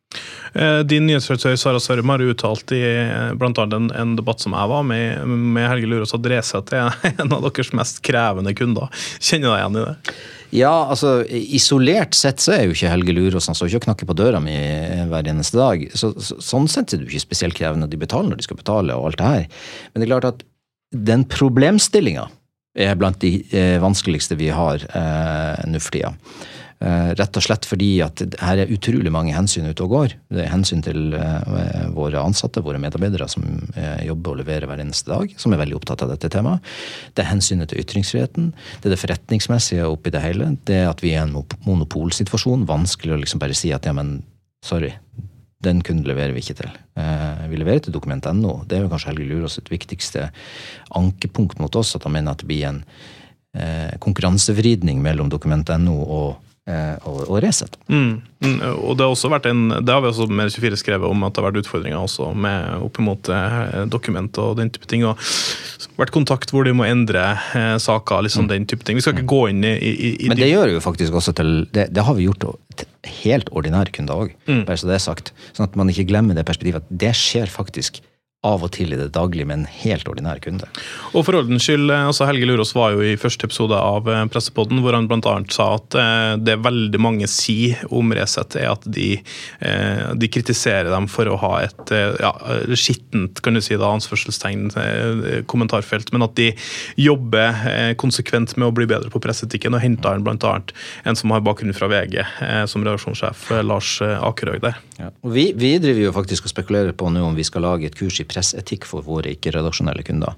Speaker 4: Eh, din nyhetsredaktør Sara Sørum har uttalt i blant annet en, en, debatt som jeg var med med Helge Lurås, at Resett er en av deres mest krevende kunder. Kjenner du deg igjen i det?
Speaker 1: Ja, altså isolert sett så er jo ikke Helge Lurås han står ikke og knakker på døra mi hver eneste dag. Så, så, sånn sett er det jo ikke spesielt krevende. De betaler når de skal betale og alt det her. Men det er klart at den problemstillinga er blant de eh, vanskeligste vi har eh, nå for tida. Eh, rett og slett fordi at her er utrolig mange hensyn ute og går. Det er hensyn til eh, våre ansatte, våre medarbeidere som eh, jobber og leverer hver eneste dag, som er veldig opptatt av dette temaet. Det er hensynet til ytringsfriheten. Det er det forretningsmessige oppi det hele. Det er at vi er i en monopolsituasjon. Vanskelig å liksom bare si at ja, men sorry, den kunden leverer vi ikke til. Vi leverer til dokument.no. Det er jo kanskje Helge Lurås sitt viktigste ankepunkt mot oss, at han mener at det blir en konkurransevridning mellom dokument.no og og, og Resett.
Speaker 4: Mm. Mm, og det har også vært en, det har vi også med 24 skrevet om at det har vært utfordringer også med oppimot eh, dokument og den type ting. og vært kontakt hvor de må endre eh, saker, liksom den type ting. Vi skal ikke gå inn i, i, i
Speaker 1: Men det gjør jo faktisk også til Det, det har vi gjort til helt ordinære kunder òg,
Speaker 4: Mm.
Speaker 1: bare så det er sagt. Sånn at man ikke glemmer det perspektivet at det skjer faktisk av og til i det daglige med en helt ordinær kunde.
Speaker 4: Og for ordens skyld, eh, altså Helge Lurås var jo i første episode av eh, Pressepodden, hvor han bl.a. sa at eh, det veldig mange sier om Resett, er at de, de kritiserer dem for å ha et ja, skittent kan du si da, eh, kommentarfelt, men at de jobber konsekvent med å bli bedre på presseetikken, og henta inn bl.a. en som har bakgrunn fra VG, som redaksjonssjef, Lars Akerhaug der.
Speaker 1: Ja. vi, vi driver jo faktisk og spekulerer på nå om vi skal lage et kurs i presseetikk for våre ikke-redaksjonelle kunder.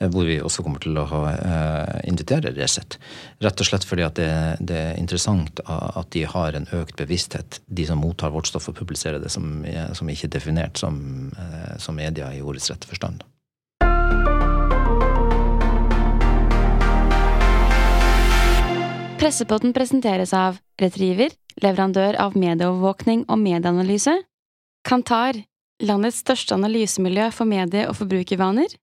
Speaker 1: eh, Hvor vi også kommer til å ha, eh, invitere Resett. Rett og slett fordi det, det er interessant at de har en økt bevissthet, de som mottar vårt stoff og publiserer det, som, som ikke er definert som, eh, som media i ordets rette forstand.
Speaker 5: Pressepotten presenteres av Retriever, leverandør av medieovervåkning og medieanalyse. Kantar, landets største analysemiljø for medie- og forbrukervaner.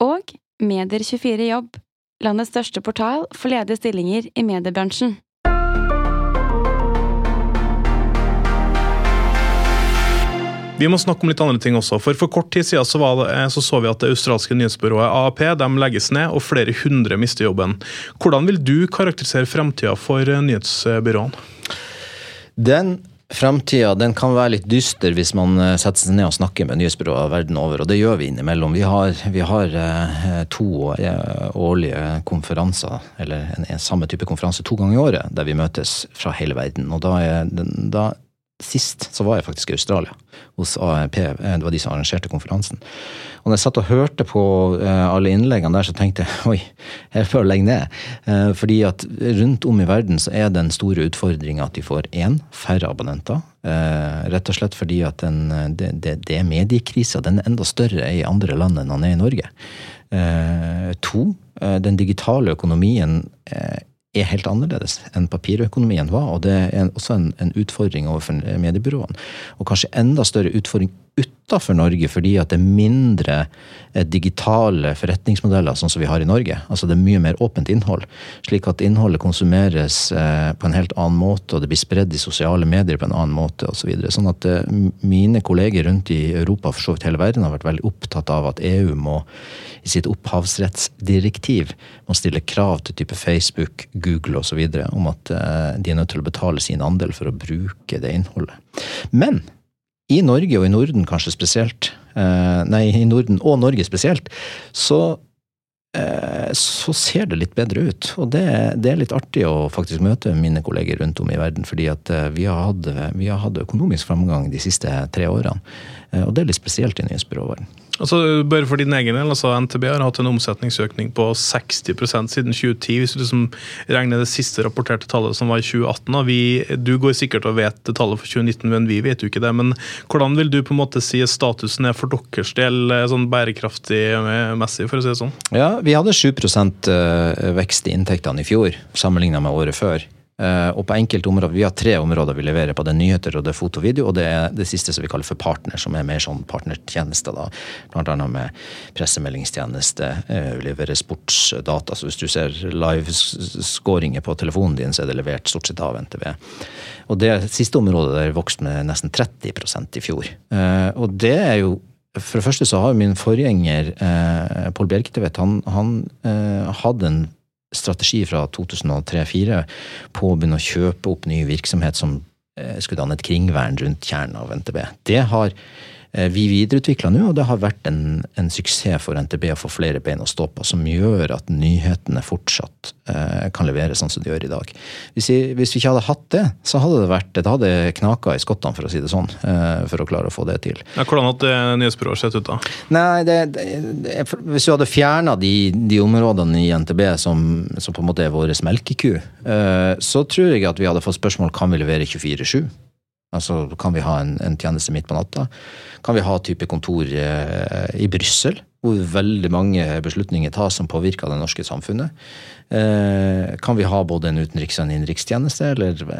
Speaker 5: Og Medier24 Jobb, landets største portal for ledige stillinger i mediebransjen.
Speaker 4: Vi må snakke om litt andre ting også. For for kort tid siden så, var det, så, så vi at det australske nyhetsbyrået AAP de legges ned, og flere hundre mister jobben. Hvordan vil du karakterisere fremtida for eh, nyhetsbyråene?
Speaker 1: Den Framtida kan være litt dyster hvis man eh, setter seg ned og snakker med nyhetsbyråer verden over, og det gjør vi innimellom. Vi har, vi har eh, to eh, årlige konferanser, eller en, en samme type konferanse to ganger i året, der vi møtes fra hele verden. Og da, er, da Sist så var jeg faktisk i Australia, hos AEP. eh, Det var de som arrangerte konferansen. Og når jeg satt og hørte på eh, alle innleggene der, så tenkte jeg oi, jeg bør legge ned. Eh, Fordi at rundt om i verden så er den store utfordringa at de får én, færre abonnenter. Rett og slett fordi at den, det, det, det mediekrisa. Den er enda større i andre land enn den er i Norge. To, den digitale økonomien er helt annerledes enn papirøkonomien var. Og det er også en, en utfordring overfor mediebyråene. Og kanskje enda større utfordring utafor Norge, fordi at det er mindre eh, digitale forretningsmodeller sånn som vi har i Norge. Altså det er mye mer åpent innhold. Slik at innholdet konsumeres eh, på en helt annen måte, og det blir spredd i sosiale medier på en annen måte osv. Så videre. sånn at eh, mine kolleger rundt i Europa for så vidt hele verden har vært veldig opptatt av at EU må i sitt opphavsrettsdirektiv må stille krav til type Facebook, Google osv. om at de er nødt til å betale sin andel for å bruke det innholdet. Men i Norge, og i Norden kanskje spesielt, eh, nei, i Norden og Norge spesielt, så eh, så ser det litt bedre ut. Og det, det er litt artig å faktisk møte mine kolleger rundt om i verden, fordi at eh, vi har hatt, vi har hatt økonomisk framgang de siste tre årene. Og det er litt spesielt i nyhetsbyråverdenen.
Speaker 4: Altså, bare for din egen del, altså NTB har hatt en omsetningsøkning på 60% siden 2010. Hvis du liksom regner det siste rapporterte tallet som var i 2018. Og vi, du går sikkert og vet tallet for 2019, men vi vet jo ikke det. Men hvordan vil du på en måte si statusen er for deres del, eh, sånn bærekraftig eh, messig, for å si det sånn?
Speaker 1: Ja, vi hadde 7 eh, vekst i inntektene i fjor, sammenligna med året før. Eh, Og på enkelte områder, Vi har tre områder vi leverer på. Det er nyheter, og det er foto og video, og det er det siste som vi kaller for partner, som er mer sånn partnertjenester. da, Blant annet med pressemeldingstjeneste, eh, vi leverer sportsdata. Så hvis du ser liveskåringer på telefonen din, så er det levert stort sett av NTV. Og det siste området der vokste med nesten 30% i fjor. Eh, Og det er jo for det første så har min forgjenger eh, Pål Bjerketvedt han, han eh, hadde en strategi fra 2003-2004 på å begynne å kjøpe opp ny virksomhet som eh, skulle danne et kringvern rundt kjernen av NTB. Det har vi videreutvikla nå, og det har vært en, en suksess for NTB å få flere bein å stå på, som gjør at nyhetene fortsatt eh, kan levere sånn som de gjør i dag. Hvis vi, hvis vi ikke hadde hatt det, så hadde det vært, det hadde knaka i skottene, for å si det sånn, eh, for å klare å få det til.
Speaker 4: Ja, hvordan hadde nyhetsbyrået sett ut da?
Speaker 1: Nei, det, det, det, hvis du hadde fjerna de, de områdene i NTB som, som på en måte er vår melkeku, eh, så tror jeg at vi hadde fått spørsmål kan vi levere 24-7. Altså, Kan vi ha en, en tjeneste midt på natta? Kan vi ha type kontor eh, i Brussel, hvor veldig mange beslutninger tas som påvirker det norske samfunnet? Eh, kan vi ha både en utenriks- og en innenrikstjeneste?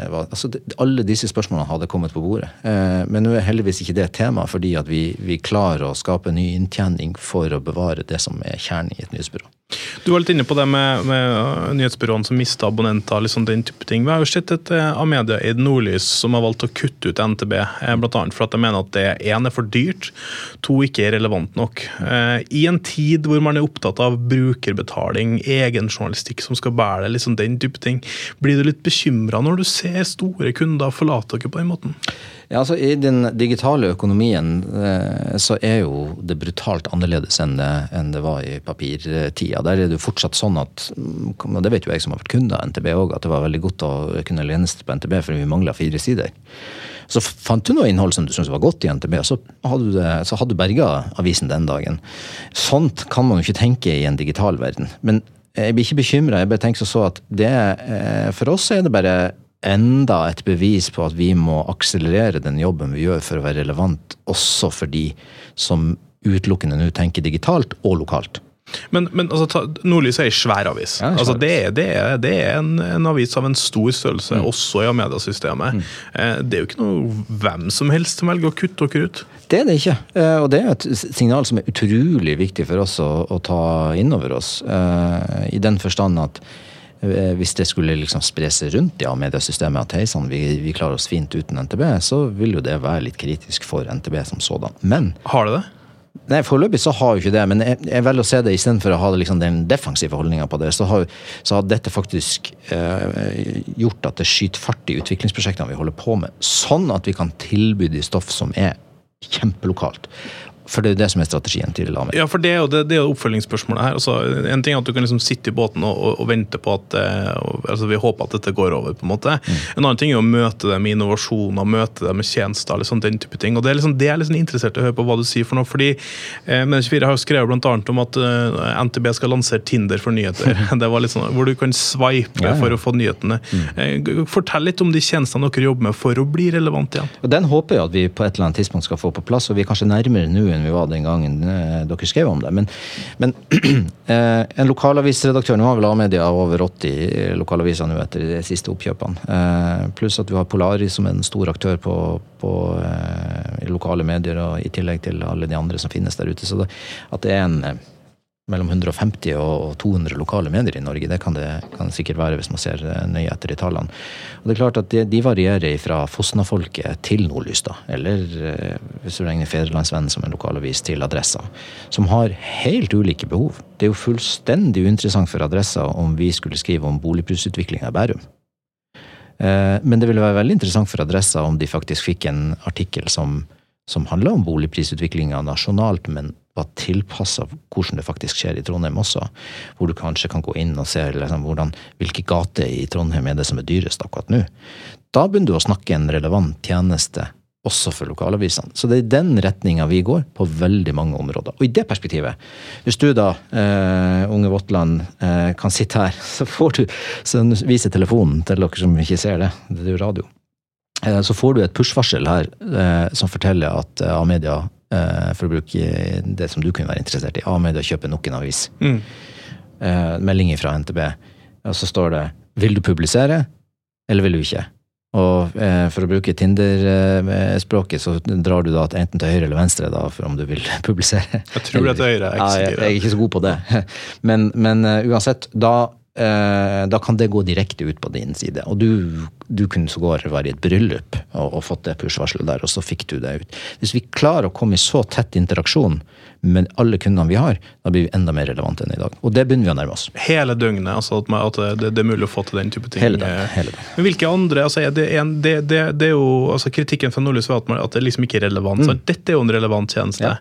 Speaker 1: Altså, alle disse spørsmålene hadde kommet på bordet. Eh, men nå er heldigvis ikke det et tema, fordi vi, vi klarer å skape ny inntjening for å bevare det som er kjernen i et nyhetsbyrå.
Speaker 4: Du var litt inne på det med, med nyhetsbyråene som mista abonnenter. liksom den type ting. Vi har jo sett et uh, Amedia i Nordlys som har valgt å kutte ut NTB, bl.a. blant annet for at de mener at det én er for dyrt, to ikke er relevant nok. Eh, I en tid hvor man er opptatt av brukerbetaling, egenjournalistikk som skal bære det, liksom den type ting, blir du litt bekymra når du ser store kunder forlate dere på den måten?
Speaker 1: Ja, altså I den digitale økonomien eh, så er jo det brutalt annerledes enn det, enn det var i papirtida. Der er det jo fortsatt sånn at, mm, og det vet jo jeg som har vært kunde av NTB òg, at det var veldig godt å kunne lene seg på NTB fordi vi mangla fire sider. Så fant du noe innhold som du syntes var godt i NTB, så hadde du, det, du berga avisen den dagen. Sånt kan man jo ikke tenke i en digital verden. Men jeg blir ikke bekymra. Jeg bare tenker så at det, eh, for oss er det bare enda et bevis på at vi må akselerere den jobben vi gjør for å være relevant, også for de som utelukkende nå tenker digitalt og lokalt.
Speaker 4: Men, men altså, ta, Nordlys er ei svær avis.
Speaker 1: Ja, svær
Speaker 4: altså, det, er, det, er, det er en, en, avis av en stor størrelse,
Speaker 1: Mm.
Speaker 4: også i mediesystemet. Mm. Eh, det er jo ikke noe hvem som helst som velger å kutte dere ut.
Speaker 1: Det er det ikke. Eh, Og det er et signal som er utrolig viktig for oss å, å ta inn over oss. eh, I den forstand at hvis det skulle liksom spre seg rundt i mediesystemet at hei sann, vi, vi klarer oss fint uten NTB, så vil jo det være litt kritisk for NTB som sådan. Men
Speaker 4: Har det det?
Speaker 1: Nei, Foreløpig så har jo ikke det, men jeg, jeg velger å se det istedenfor å ha liksom den defensive holdninga på det. Så har, så har dette faktisk eh, gjort at det skyter fart i utviklingsprosjektene vi holder på med. Sånn at vi kan tilby de stoff som er kjempelokalt. For det er jo det som er strategien til Amer.
Speaker 4: Ja, for det er jo det, det er jo oppfølgingsspørsmålet her. Altså, en ting er at du kan liksom sitte i båten og, og, og vente på at eh, og, altså Vi håper at dette går over. på En måte. En annen ting er å møte det med innovasjoner, møte det med tjenester. Liksom, den type ting. Og Det er liksom, det er liksom interessert i å høre på hva du sier. for noe, fordi eh, Men24 har jo skrevet annet om at eh, NTB skal lansere Tinder for nyheter. det var litt sånn, Hvor du kan swipe
Speaker 1: Ja, ja.
Speaker 4: for å få nyhetene. Eh, fortell litt om de tjenestene dere jobber med for å bli relevant igjen.
Speaker 1: Den håper jeg at vi på et eller annet tidspunkt skal få på plass, og vi er kanskje nærmere nå enn vi var den gangen eh, dere skrev om det. Men, men eh, en lokalavisredaktør Nå har vel A-media over 80 lokalaviser nå etter de siste oppkjøpene. Eh, pluss at vi har Polaris som en stor aktør på, på lokale medier, og i tillegg til alle de andre som finnes der ute. Så det, at det er en mellom 150 og 200 lokale medier i Norge. Det kan det kan sikkert være hvis man ser eh, nøye etter i tallene. Og det er klart at de, de varierer fra Fosna-folket til Nordlys, da. Eller eh, hvis du regner Fedrelandsvennen som en lokalavis, til Adressa. Som har helt ulike behov. Det er jo fullstendig uinteressant for Adressa om vi skulle skrive om boligprisutviklinga i Bærum. Eh, Men det ville være veldig interessant for Adressa om de faktisk fikk en artikkel som, som handla om boligprisutviklinga nasjonalt, men var tilpassa hvordan det faktisk skjer i Trondheim også. Hvor du kanskje kan gå inn og se liksom, hvordan, hvilke gater i Trondheim er det som er dyrest akkurat nå. Da begynner du å snakke en relevant tjeneste også for lokalavisene. Så det er i den retninga vi går på veldig mange områder. Og i det perspektivet, hvis du da, eh, unge Våtland, eh, kan sitte her, så får du så viser telefonen til dere som ikke ser det, det er jo radio. Eh, Så får du et push-varsel her eh, som forteller at eh, A-media, for å bruke det som du kunne være interessert i, A-media kjøper nok en avis.
Speaker 4: Mm.
Speaker 1: Eh, Melding fra NTB. Og så står det 'Vil du publisere, eller vil du ikke?' Og eh, for å bruke Tinder-språket, så drar du da enten til høyre eller venstre da, for om du vil publisere.
Speaker 4: Jeg tror det til høyre, jeg er ikke
Speaker 1: Ja, jeg, er ikke så god på det. Men, men eh, uansett, da, eh, da kan det gå direkte ut på din side. Og du, du kunne sågar være i et bryllup og, og fått det push-varselet der, og så fikk du det ut. Hvis vi klarer å komme i så tett interaksjon med alle kundene vi har, da blir vi enda mer relevante enn i dag. Og det begynner vi å nærme oss.
Speaker 4: Hele døgnet, altså at, man, at det, det er mulig å få til den type ting.
Speaker 1: Hele døgnet. hele døgnet.
Speaker 4: Men hvilke andre, altså er det, en, det, det, det er jo, altså Kritikken fra Nordlys var at, man, at det liksom ikke er relevant. så Dette er jo en relevant tjeneste.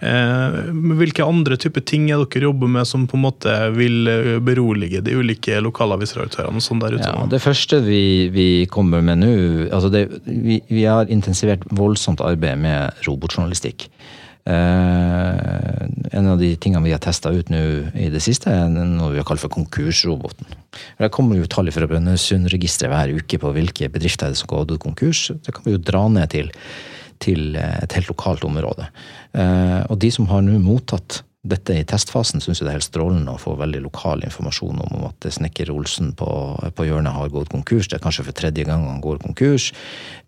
Speaker 4: Eh, men hvilke andre type ting er dere jobber med som på en måte vil eh, berolige de ulike lokalavisredaktørene sånn der ute?
Speaker 1: Ja, det første vi, vi kommer med nå altså det, vi, vi har intensivert voldsomt arbeid med robotjournalistikk. Eh, en av de tingene vi har testa ut nå i det siste, er noe vi har kalt for konkursroboten. Det kommer jo tall fra Brønnøysundregisteret hver uke på hvilke bedrifter er det som går konkurs. Det kan vi jo dra ned til, til eh, et helt lokalt område. Eh, og de som har nå mottatt dette i testfasen syns jeg det er helt strålende å få veldig lokal informasjon om at snekker Olsen på, på hjørnet har gått konkurs. Det er kanskje for tredje gang han går konkurs.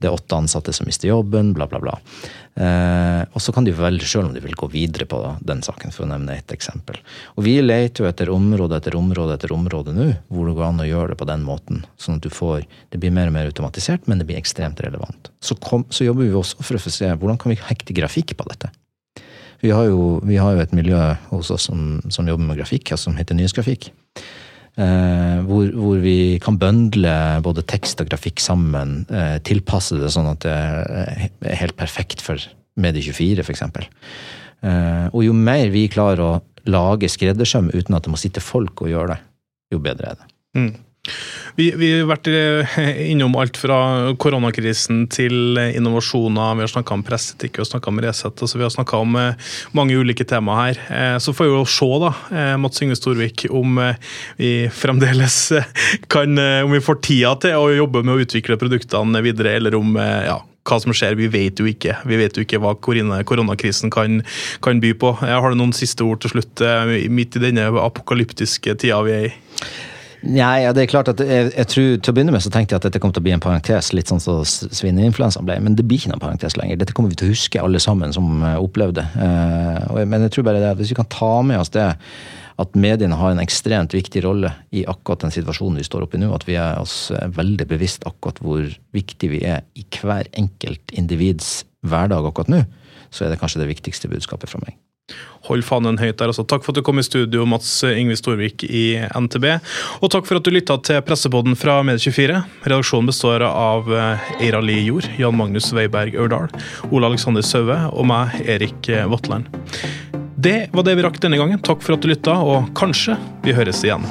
Speaker 1: Det er åtte ansatte som mister jobben, bla, bla, bla. Eh, og så kan de velge sjøl om de vil gå videre på den saken, for å nevne ett eksempel. Og vi leter jo etter område etter område etter område nå hvor det går an å gjøre det på den måten. Sånn at du får Det blir mer og mer automatisert, men det blir ekstremt relevant. Så, kom, så jobber vi også for å se hvordan kan vi hekte grafikk på dette. Vi har jo, vi har jo et miljø hos oss som, som jobber med grafikk, som heter Nyhetsgrafikk. Eh, hvor, hvor, vi kan bøndle både tekst og grafikk sammen. Eh, tilpasse det sånn at det er helt perfekt for Medie24, f.eks. Eh, og jo mer vi klarer å lage skreddersøm uten at det må sitte folk og gjøre det, jo bedre er det.
Speaker 4: Mm. Vi, vi, har vært eh, innom alt fra koronakrisen til innovasjoner. Vi har snakka om presseetikk, har snakka om Resett. Altså vi har snakka om eh, mange ulike temaer her. Eh, så får vi jo se, da, Mats Yngve Storvik, om vi fremdeles kan Om vi får tida til å jobbe med å utvikle produktene videre, eller om ja, hva som skjer, vi vet jo ikke. Vi vet jo ikke hva koronakrisen kan, kan by på. Jeg har du noen siste ord til slutt, midt i denne apokalyptiske tida vi er i?
Speaker 1: Nei, det er klart at jeg, jeg, tror, Til å begynne med så tenkte jeg at dette kom til å bli en parentes, litt sånn som så svineinfluensaen ble. Men det blir ikke noen parentes lenger. Dette kommer vi til å huske, alle sammen som uh, opplevde. Uh, men jeg tror bare det, hvis vi kan ta med oss det at mediene har en ekstremt viktig rolle i akkurat den situasjonen vi står oppe i nå. At vi er oss eh, veldig bevisst akkurat hvor viktig vi er i hver enkelt individs hverdag akkurat nå. Så er det kanskje det viktigste budskapet fra meg.
Speaker 4: Hold fanen høyt der. altså. Takk for at du kom i studio, Mats Yngve Storvik i NTB. Og takk for at du lytta til pressepodden fra Medie24. Redaksjonen består av eh, Eira Li Jord, Jan Magnus Weiberg Ørdal, Ole Alexander Saue og meg, Erik Vatland. Det var det vi rakk denne gangen. Takk for at du lytta, og kanskje vi høres igjen.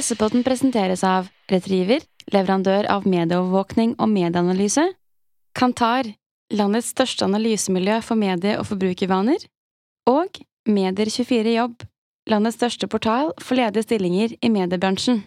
Speaker 5: Pressepodden presenteres av Retriever, leverandør av medieovervåkning og medieanalyse. Kantar, landets største analysemiljø for medie- og forbrukervaner. Og Medier24 Jobb, landets største portal for ledige stillinger i mediebransjen.